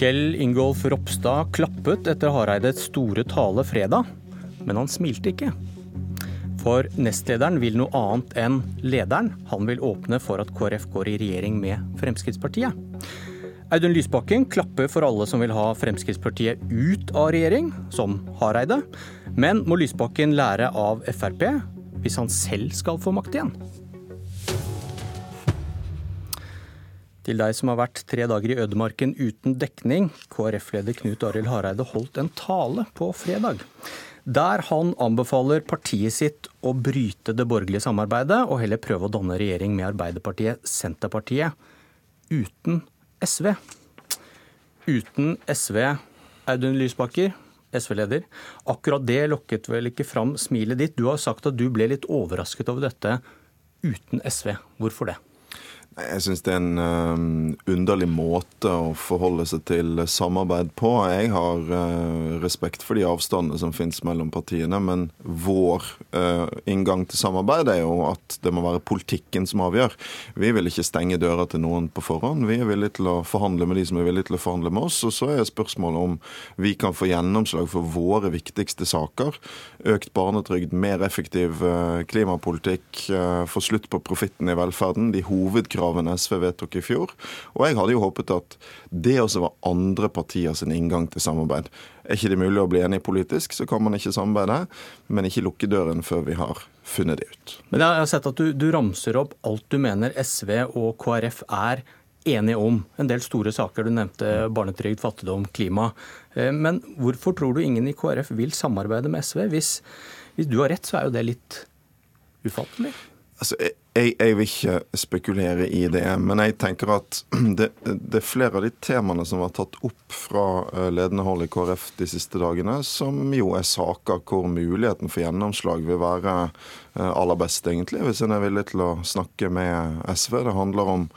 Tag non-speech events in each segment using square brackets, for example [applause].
Kjell Ingolf Ropstad klappet etter Hareides store tale fredag, men han smilte ikke. For nestlederen vil noe annet enn lederen. Han vil åpne for at KrF går i regjering med Fremskrittspartiet. Audun Lysbakken klapper for alle som vil ha Fremskrittspartiet ut av regjering, som Hareide. Men må Lysbakken lære av Frp hvis han selv skal få makt igjen? Til deg som har vært tre dager i ødemarken uten dekning. KrF-leder Knut Arild Hareide holdt en tale på fredag. Der han anbefaler partiet sitt å bryte det borgerlige samarbeidet og heller prøve å danne regjering med Arbeiderpartiet, Senterpartiet, uten SV. Uten SV, Audun Lysbakker, SV-leder. Akkurat det lokket vel ikke fram smilet ditt. Du har sagt at du ble litt overrasket over dette uten SV. Hvorfor det? Jeg syns det er en um, underlig måte å forholde seg til samarbeid på. Jeg har uh, respekt for de avstandene som finnes mellom partiene, men vår uh, inngang til samarbeid er jo at det må være politikken som avgjør. Vi vil ikke stenge døra til noen på forhånd. Vi er villige til å forhandle med de som er villige til å forhandle med oss. Og så er spørsmålet om vi kan få gjennomslag for våre viktigste saker. Økt barnetrygd, mer effektiv klimapolitikk, få slutt på profitten i velferden. De hovedkravene kravene SV vedtok i fjor. Og jeg hadde jo håpet at det også var andre partier sin inngang til samarbeid. Er ikke det mulig å bli enig politisk, så kan man ikke samarbeide, men ikke lukke døren før vi har funnet det ut. Men jeg har sett at du, du ramser opp alt du mener SV og KrF er enige om. En del store saker. Du nevnte barnetrygd, fattigdom, klima. Eh, men hvorfor tror du ingen i KrF vil samarbeide med SV? Hvis, hvis du har rett, så er jo det litt ufattelig. Altså, jeg, jeg, vil ikke spekulere i det, men jeg tenker at [clears throat] det, det, er flere av de temaene som var tatt opp fra eh, ledende hold i KrF de siste dagene, som jo er saker hvor muligheten for gjennomslag vil være eh, aller best, egentlig, hvis en er villig til å snakke med SV. Det handler om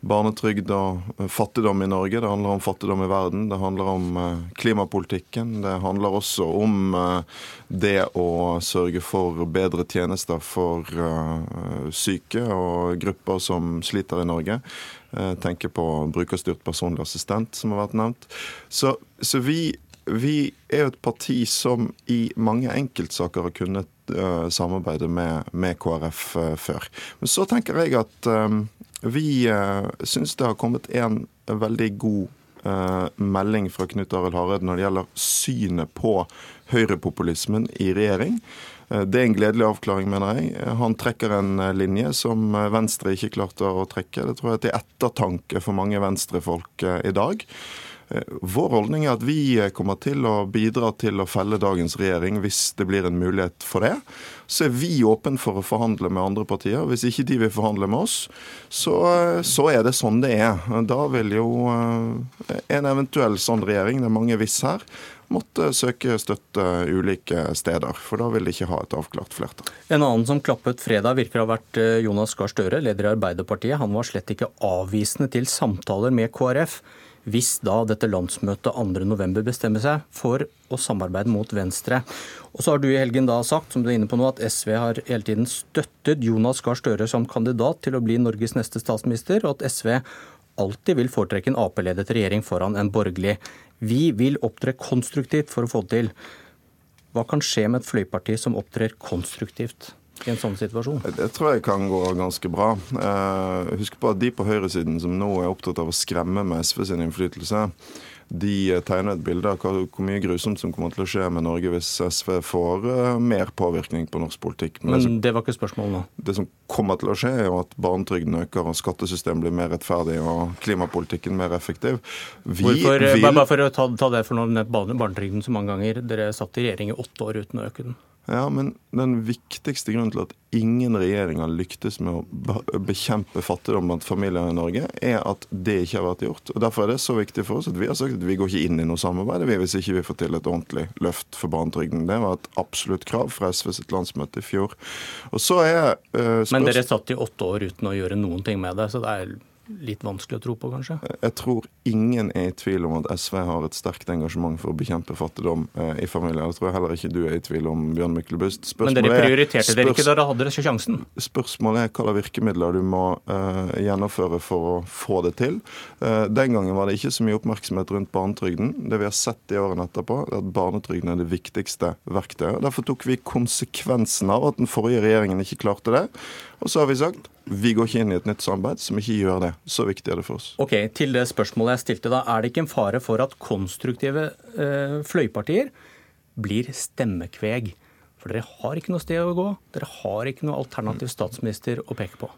barnetrygd og fattigdom i Norge. Det handler om fattigdom i verden. Det handler om eh, klimapolitikken. Det handler også om eh, det å sørge for bedre tjenester for eh, syke og grupper som sliter i Norge. Tenke på brukerstyrt personlig assistent, som har vært nevnt. Så, så vi, vi er jo et parti som i mange enkeltsaker har kunnet samarbeide med, med KrF før. Men så tenker jeg at vi uh, syns det har kommet en veldig god uh, melding fra Knut Arild Hareide når det gjelder synet på høyrepopulismen i regjering. Uh, det er en gledelig avklaring, mener jeg. Han trekker en linje som Venstre ikke klarte å trekke. Det tror jeg er til ettertanke for mange venstrefolk i dag. Vår holdning er at vi kommer til å bidra til å felle dagens regjering hvis det blir en mulighet for det. Så er vi åpne for å forhandle med andre partier. Hvis ikke de vil forhandle med oss, så, så er det sånn det er. Da vil jo eh, en eventuell sånn regjering, det er mange hvis her, måtte søke støtte ulike steder. For da vil de ikke ha et avklart flertall. En annen som klappet fredag, virker å ha vært eh, Jonas Gahr Støre, leder i Arbeiderpartiet. Han var slett ikke avvisende til samtaler med KrF hvis da dette landsmøtet 2.11 bestemmer seg for å samarbeide mot Venstre. Og så har du i helgen da sagt som du er inne på nå, at SV har hele tiden støttet Jonas Gahr Støre som kandidat til å bli Norges neste statsminister, og at SV alltid vil foretrekke en Ap-ledet regjering foran en borgerlig. Vi vil opptre konstruktivt for å få det til. Hva kan skje med et fløyparti som opptrer konstruktivt? I en sånn situasjon? Det tror jeg kan gå ganske bra. Eh, husk på at de på høyresiden som nå er opptatt av å skremme med SV sin innflytelse, de tegner et bilde av hvor mye grusomt som kommer til å skje med Norge hvis SV får uh, mer påvirkning på norsk politikk. Men, Men det var ikke spørsmålet nå? Det som kommer til å skje, er jo at barnetrygden øker, og skattesystemet blir mer rettferdig og klimapolitikken mer effektiv. Vi Hvorfor, vil... Bare for å ta, ta det for noe med barnetrygden så mange ganger. Dere satt i regjering i åtte år uten å øke den. Ja, men den viktigste grunnen til at ingen regjering har lyktes med å bekjempe fattigdom blant familier i Norge, er at det ikke har vært gjort. Og Derfor er det så viktig for oss at vi har sagt at vi går ikke inn i noe samarbeid hvis ikke vi får til et ordentlig løft for barnetrygden. Det var et absolutt krav fra SV sitt landsmøte i fjor. Og så er uh, Men dere satt i åtte år uten å gjøre noen ting med det, så det er litt vanskelig å tro på, kanskje? Jeg tror ingen er i tvil om at SV har et sterkt engasjement for å bekjempe fattigdom eh, i familier. Det tror jeg heller ikke du er i tvil om, Bjørn Myklebust. Men dere prioriterte dere ikke da dere hadde dere sjansen? Spørsmålet er hva slags virkemidler du må uh, gjennomføre for å få det til. Uh, den gangen var det ikke så mye oppmerksomhet rundt barnetrygden. Det vi har sett i årene etterpå, er at barnetrygden er det viktigste verktøyet. Derfor tok vi konsekvensen av at den forrige regjeringen ikke klarte det. Og så har vi sagt vi går ikke inn i et nytt samarbeid som ikke gjør det. Så viktig er det for oss. Ok, Til det spørsmålet jeg stilte da, er det ikke en fare for at konstruktive eh, fløypartier blir stemmekveg? For dere har ikke noe sted å gå. Dere har ikke noe alternativ statsminister å peke på.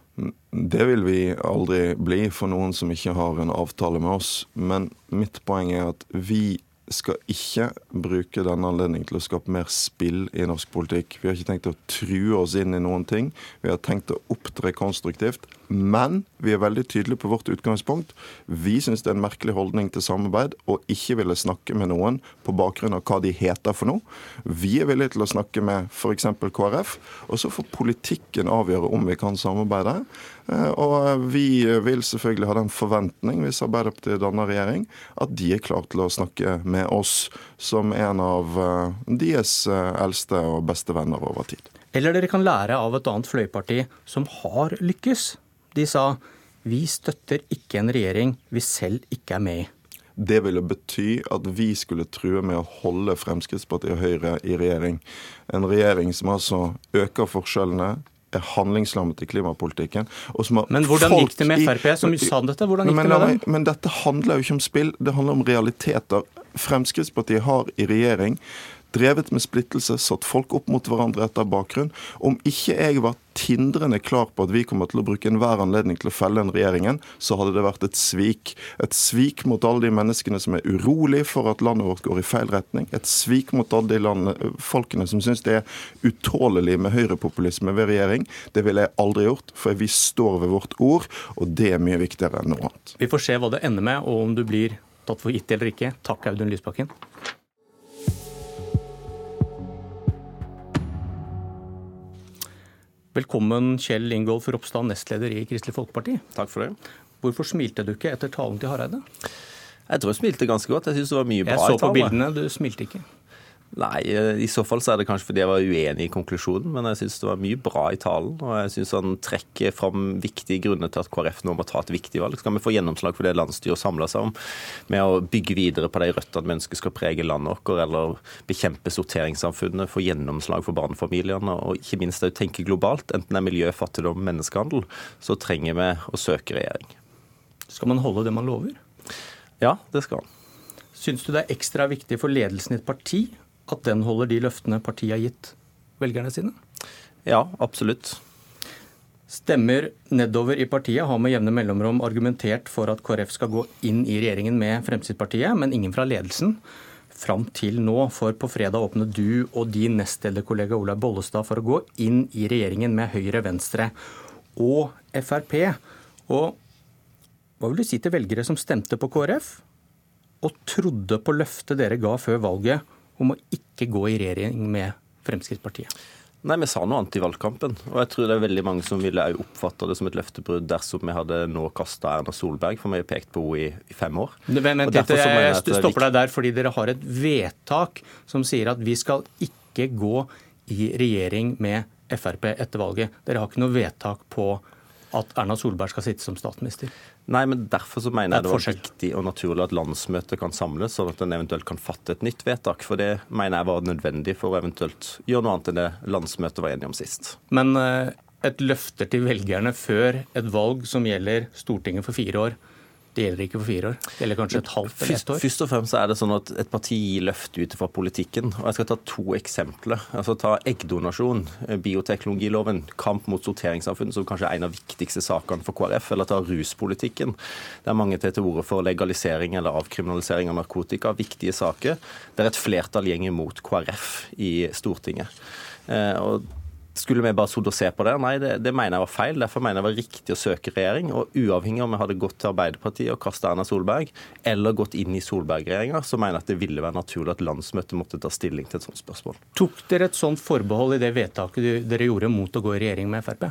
Det vil vi aldri bli for noen som ikke har en avtale med oss. Men mitt poeng er at vi skal ikke bruke denne anledningen til å skape mer spill i norsk politikk. Vi har ikke tenkt å true oss inn i noen ting. Vi har tenkt å opptre konstruktivt. Men vi er veldig tydelige på vårt utgangspunkt. Vi syns det er en merkelig holdning til samarbeid å ikke ville snakke med noen på bakgrunn av hva de heter for noe. Vi er villige til å snakke med f.eks. KrF, og så får politikken avgjøre om vi kan samarbeide. Eh, og vi vil selvfølgelig ha den forventning, hvis Arbeiderpartiet danner regjering, at de er klar til å snakke med oss som en av eh, deres eh, eldste og beste venner over tid. Eller dere kan lære av et annet fløyparti som har lykkes. De sa vi støtter ikke en regjering vi selv ikke er med i. Det ville bety at vi skulle true med å holde Fremskrittspartiet og Høyre i regjering. En regjering som altså øker forskjellene, handlingslammet i klimapolitikken. men hvordan gikk det med Frp, som sa dette? Hvordan gikk men, det med dem? Men dette handler jo ikke om spill, det handler om realiteter. Fremskrittspartiet har i regjering drevet med splittelse, satt folk opp mot hverandre etter bakgrunn. Om ikke jeg var tindrende klar på at vi kommer til å bruke enhver anledning til å felle den regjeringen, så hadde det vært et svik. Et svik mot alle de menneskene som er urolig for at landet vårt går i feil retning. Et svik mot alle de landene, folkene som syns det er utålelig med høyrepopulisme ved regjering. Det ville jeg aldri gjort, for vi står ved vårt ord, og det er mye viktigere enn noe annet. Vi får se hva det ender med, og om du blir tatt for gitt eller ikke. Takk, Audun Lysbakken. Velkommen Kjell Ingolf Ropstad, nestleder i Kristelig Folkeparti. Takk for det. Hvorfor smilte du ikke etter talen til Hareide? Jeg tror jeg smilte ganske godt. Jeg synes det var mye bra i talen. Jeg så på bildene, du smilte ikke. Nei, eh, i så fall så er det kanskje fordi jeg var uenig i konklusjonen, men jeg syns det var mye bra i talen. Og jeg syns han trekker fram viktige grunner til at KrF nå må ta et viktig valg. Skal vi få gjennomslag for det landsstyret samla seg om, med å bygge videre på de røttene vi ønsker skal prege landet vårt, eller bekjempe sorteringssamfunnet, få gjennomslag for barnefamiliene, og ikke minst å tenke globalt, enten det er miljø, fattigdom, menneskehandel, så trenger vi å søke regjering. Skal man holde det man lover? Ja, det skal man. Syns du det er ekstra viktig for ledelsen i et parti at den holder de løftene partiet har gitt velgerne sine? Ja, absolutt. Stemmer nedover i partiet har med jevne mellomrom argumentert for at KrF skal gå inn i regjeringen med Fremskrittspartiet, men ingen fra ledelsen fram til nå. For på fredag åpnet du og din nestlederkollega Olaug Bollestad for å gå inn i regjeringen med Høyre, Venstre og Frp. Og hva vil du si til velgere som stemte på KrF og trodde på løftet dere ga før valget om å ikke gå i regjering med Fremskrittspartiet? Nei, Vi sa noe annet i valgkampen. Og jeg tror det er veldig mange som ville oppfatta det som et løftebrudd dersom vi hadde nå kasta Erna Solberg, for vi har pekt på henne i, i, fem år. Men, dette, jeg stopper deg der fordi dere har et vedtak som sier at vi skal ikke gå i regjering med Frp etter valget. Dere har ikke noe vedtak på at Erna Solberg skal sitte som statsminister? Nei, men Derfor så mener jeg det var viktig og naturlig at landsmøtet kan samles, sånn at en eventuelt kan fatte et nytt vedtak. For det mener jeg var nødvendig for å eventuelt gjøre noe annet enn det landsmøtet var enige om sist. Men eh, et løfter til velgerne før et valg som gjelder Stortinget for fire år, det gjelder ikke for fire år, det gjelder kanskje et halvt eller ett år? Først og fremst er det sånn at et parti gir løft ut fra politikken. og Jeg skal ta to eksempler. Altså Ta eggdonasjon, eh, bioteknologiloven, kamp mot sorteringssamfunnet, som kanskje er en av viktigste sakene for KrF. Eller ta ruspolitikken, der mange tar til orde for legalisering eller avkriminalisering av narkotika. Viktige saker der et flertall går mot KrF i Stortinget. Eh, og skulle vi bare sittet og se på det? Nei, det, det, mener jeg var feil. Derfor mener jeg det var riktig å søke regjering. Og uavhengig om vi hadde gått til Arbeiderpartiet og kasta Erna Solberg, eller gått inn i Solberg-regjeringa, så mener jeg at det ville være naturlig at landsmøtet måtte ta stilling til et sånt spørsmål. Tok dere et sånt forbehold i det vedtaket dere gjorde mot å gå i regjering med Frp?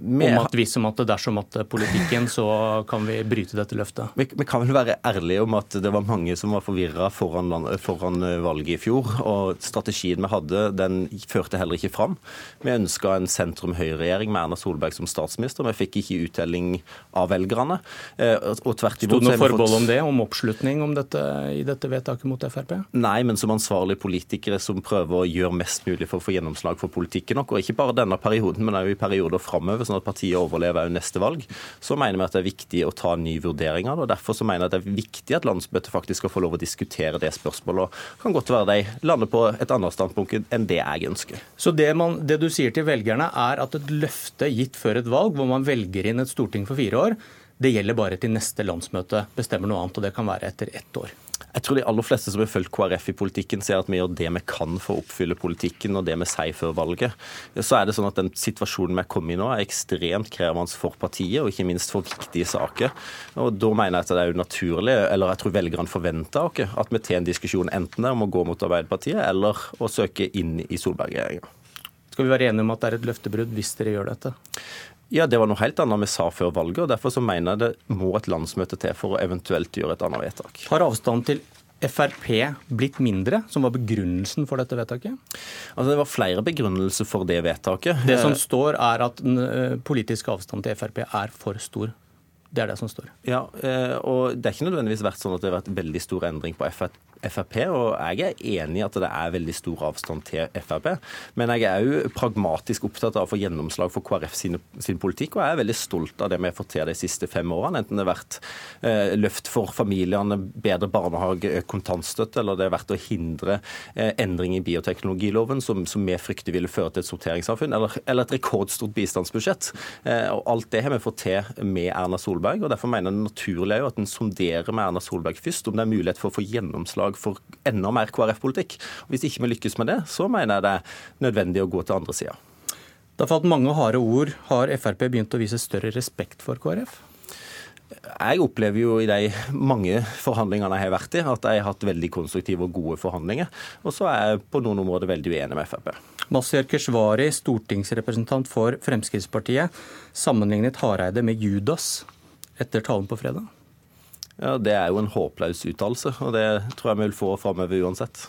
Med, om at hvis om at dersom at politikken, så kan vi bryte dette løftet? Vi, vi, kan vel være ærlige om at det var mange som var forvirra foran, foran, valget i fjor. Og strategien vi hadde, den førte heller ikke fram. Vi ønska en sentrum-høyre-regjering med Erna Solberg som statsminister. Vi fikk ikke uttelling av velgerne. Eh, og tvert imot Sto det noe forbehold om det, om oppslutning om dette, i dette vedtaket mot Frp? Nei, men som ansvarlige politikere som prøver å gjøre mest mulig for å få gjennomslag for politikken og ikke bare denne perioden, men òg i perioder framover fremover, sånn at partiet overlever også neste valg, så mener vi at det er viktig å ta en ny vurdering av det. og Derfor så mener jeg at det er viktig at landsmøtet faktisk skal få lov å diskutere det spørsmålet. og kan godt være de lander på et annet standpunkt enn det jeg ønsker. Så det, man, det du sier til velgerne, er at et løfte gitt før et valg, hvor man velger inn et storting for fire år, det gjelder bare til neste landsmøte bestemmer noe annet, og det kan være etter ett år. Jeg tror de aller fleste som har fulgt KrF i politikken, ser at vi gjør det vi kan for å oppfylle politikken og det vi sier før valget. Så er det sånn at Den situasjonen vi er kommet i nå, er ekstremt krevende for partiet, og ikke minst for viktige saker. Og Da mener jeg at det er unaturlig, eller jeg tror velgerne forventer oss, at vi tar en diskusjon enten om å gå mot Arbeiderpartiet eller å søke inn i Solberg-regjeringa. Skal vi være enige om at det er et løftebrudd hvis dere gjør dette? Ja, Det var noe helt annet vi sa før valget. og Derfor så mener jeg det må et landsmøte til for å eventuelt gjøre et annet vedtak. Har avstanden til Frp blitt mindre, som var begrunnelsen for dette vedtaket? Altså, Det var flere begrunnelser for det vedtaket. Det som står, er at den eh, politiske avstanden til Frp er for stor. Det er det som står. Ja, eh, og Det er ikke nødvendigvis vært sånn at det har vært veldig stor endring på Frp Frp, og jeg er enig i at det er veldig stor avstand til Frp. Men jeg er òg pragmatisk opptatt av å få gjennomslag for KrF sin, sin, politikk, og jeg er veldig stolt av det vi har fått til de siste fem årene. Enten det har vært eh, løft for familiene, bedre barnehage, kontantstøtte, eller det har vært å hindre eh, endring i bioteknologiloven, som, som, vi frykter ville føre til et sorteringssamfunn, eller, eller et rekordstort bistandsbudsjett. Eh, og Alt det har vi fått til med Erna Solberg, og derfor mener jeg det naturlig at en sonderer med Erna Solberg først om det er mulighet for å få gjennomslag grunnlag for enda mer KrF-politikk. Hvis ikke vi lykkes med det, så mener jeg det er nødvendig å gå til andre sida. Har fått mange harde ord. Har Frp begynt å vise større respekt for KrF? Jeg opplever jo i de mange forhandlingene jeg har vært i, at jeg har hatt veldig konstruktive og gode forhandlinger. Og så er jeg på noen områder veldig uenig med Frp. Masiyar Keshvari, stortingsrepresentant for Fremskrittspartiet, sammenlignet Hareide med Judas etter talen på fredag. Ja, Det er jo en håpløs uttalelse, og det tror jeg vi vil få framover uansett.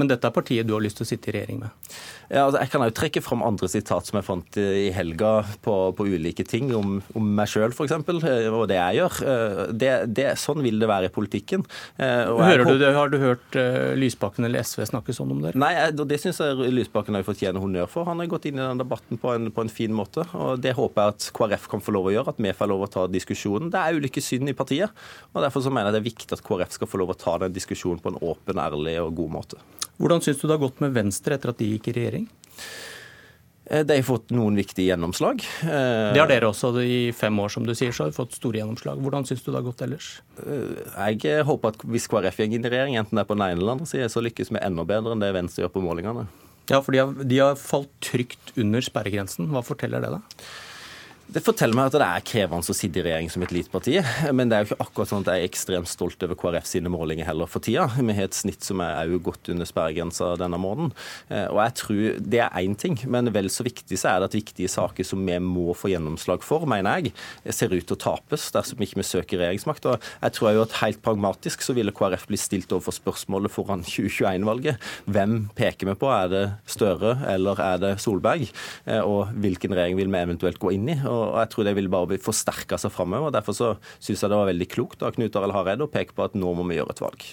Men dette er partiet du har lyst til å sitte i regjering med? Ja, altså, jeg kan jo trekke fram andre sitat som jeg fant i helga på, på ulike ting, om, om meg sjøl f.eks., eh, og det jeg gjør. Eh, det, det, sånn vil det være i politikken. Eh, Hører du det? Har du hørt uh, Lysbakken eller SV snakke sånn om det? Nei, jeg, det syns jeg Lysbakken har fortjener honnør for. Han har gått inn i den debatten på en, på en, fin måte, og det håper jeg at KrF kan få lov å gjøre, at vi får lov å ta diskusjonen. Det er ulike syn i partiet, og derfor så mener jeg det er viktig at KrF skal få lov å ta den diskusjonen på en åpen, ærlig og god måte. Hvordan syns du det har gått med Venstre etter at de gikk i regjering? Eh, de har fått noen viktige gjennomslag. Eh, det har dere også i fem år, som du sier, så har fått store gjennomslag. Hvordan syns du det har gått ellers? Eh, jeg håper at hvis KrF går inn i regjering, enten det er på den ene eller andre siden, så lykkes vi enda bedre enn det Venstre gjør på målingene. Ja, for de har, de har falt trygt under sperregrensen. Hva forteller det, da? Det forteller meg at det er krevende å sitte i regjering som et lite parti. Men det er jo ikke akkurat sånn at jeg er ekstremt stolt over KrF sine målinger heller for tida. Vi har et snitt som er jo godt under sperregrensa denne måneden. Eh, og jeg tror det er én ting, men vel så viktig så er det at viktige saker som vi må få gjennomslag for, mener jeg, ser ut til å tapes dersom ikke vi søker regjeringsmakt. Og jeg tror jo at helt pragmatisk så ville KrF bli stilt overfor spørsmålet foran [laughs] 2021-valget. Hvem peker vi på? Er det Støre eller er det Solberg? Eh, og hvilken regjering vil vi eventuelt gå inn i? Og og jeg tror det vil bare forsterke seg framover. Derfor så syns jeg det var veldig klokt av Knut Arild Hareide å peke på at nå må vi gjøre et valg.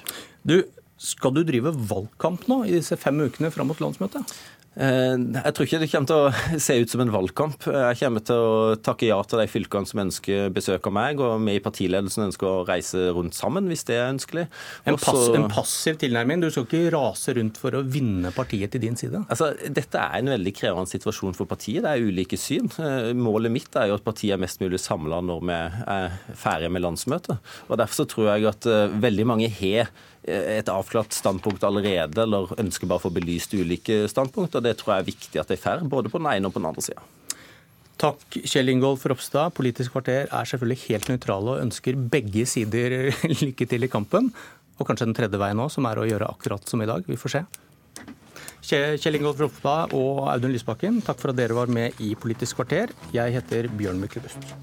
Du, skal du drive valgkamp nå i disse fem ukene fram mot landsmøtet? Eh, jeg tror ikke det kommer til å [laughs] se ut som en valgkamp. Jeg kommer til å takke ja til de fylkene som ønsker besøk av meg, og vi i partiledelsen ønsker å reise rundt sammen hvis det er ønskelig. En, pass, en passiv tilnærming? Du skal ikke rase rundt for å vinne partiet til din side? Altså, dette er en veldig krevende situasjon for partiet. Det er ulike syn. Eh, målet mitt er jo at partiet er mest mulig samla når vi er ferdige med landsmøtet. Og Derfor så tror jeg at eh, veldig mange har et avklart standpunkt allerede, eller ønsker bare å få belyst ulike og Det tror jeg er viktig at de får, både på den ene og på den andre sida. Takk, Kjell Ingolf Ropstad. Politisk kvarter er selvfølgelig helt nøytrale og ønsker begge sider [laughs] lykke til i kampen. Og kanskje den tredje veien òg, som er å gjøre akkurat som i dag. Vi får se. Kjell Ingolf Ropstad og Audun Lysbakken, takk for at dere var med i Politisk kvarter. Jeg heter Bjørn Myklebust.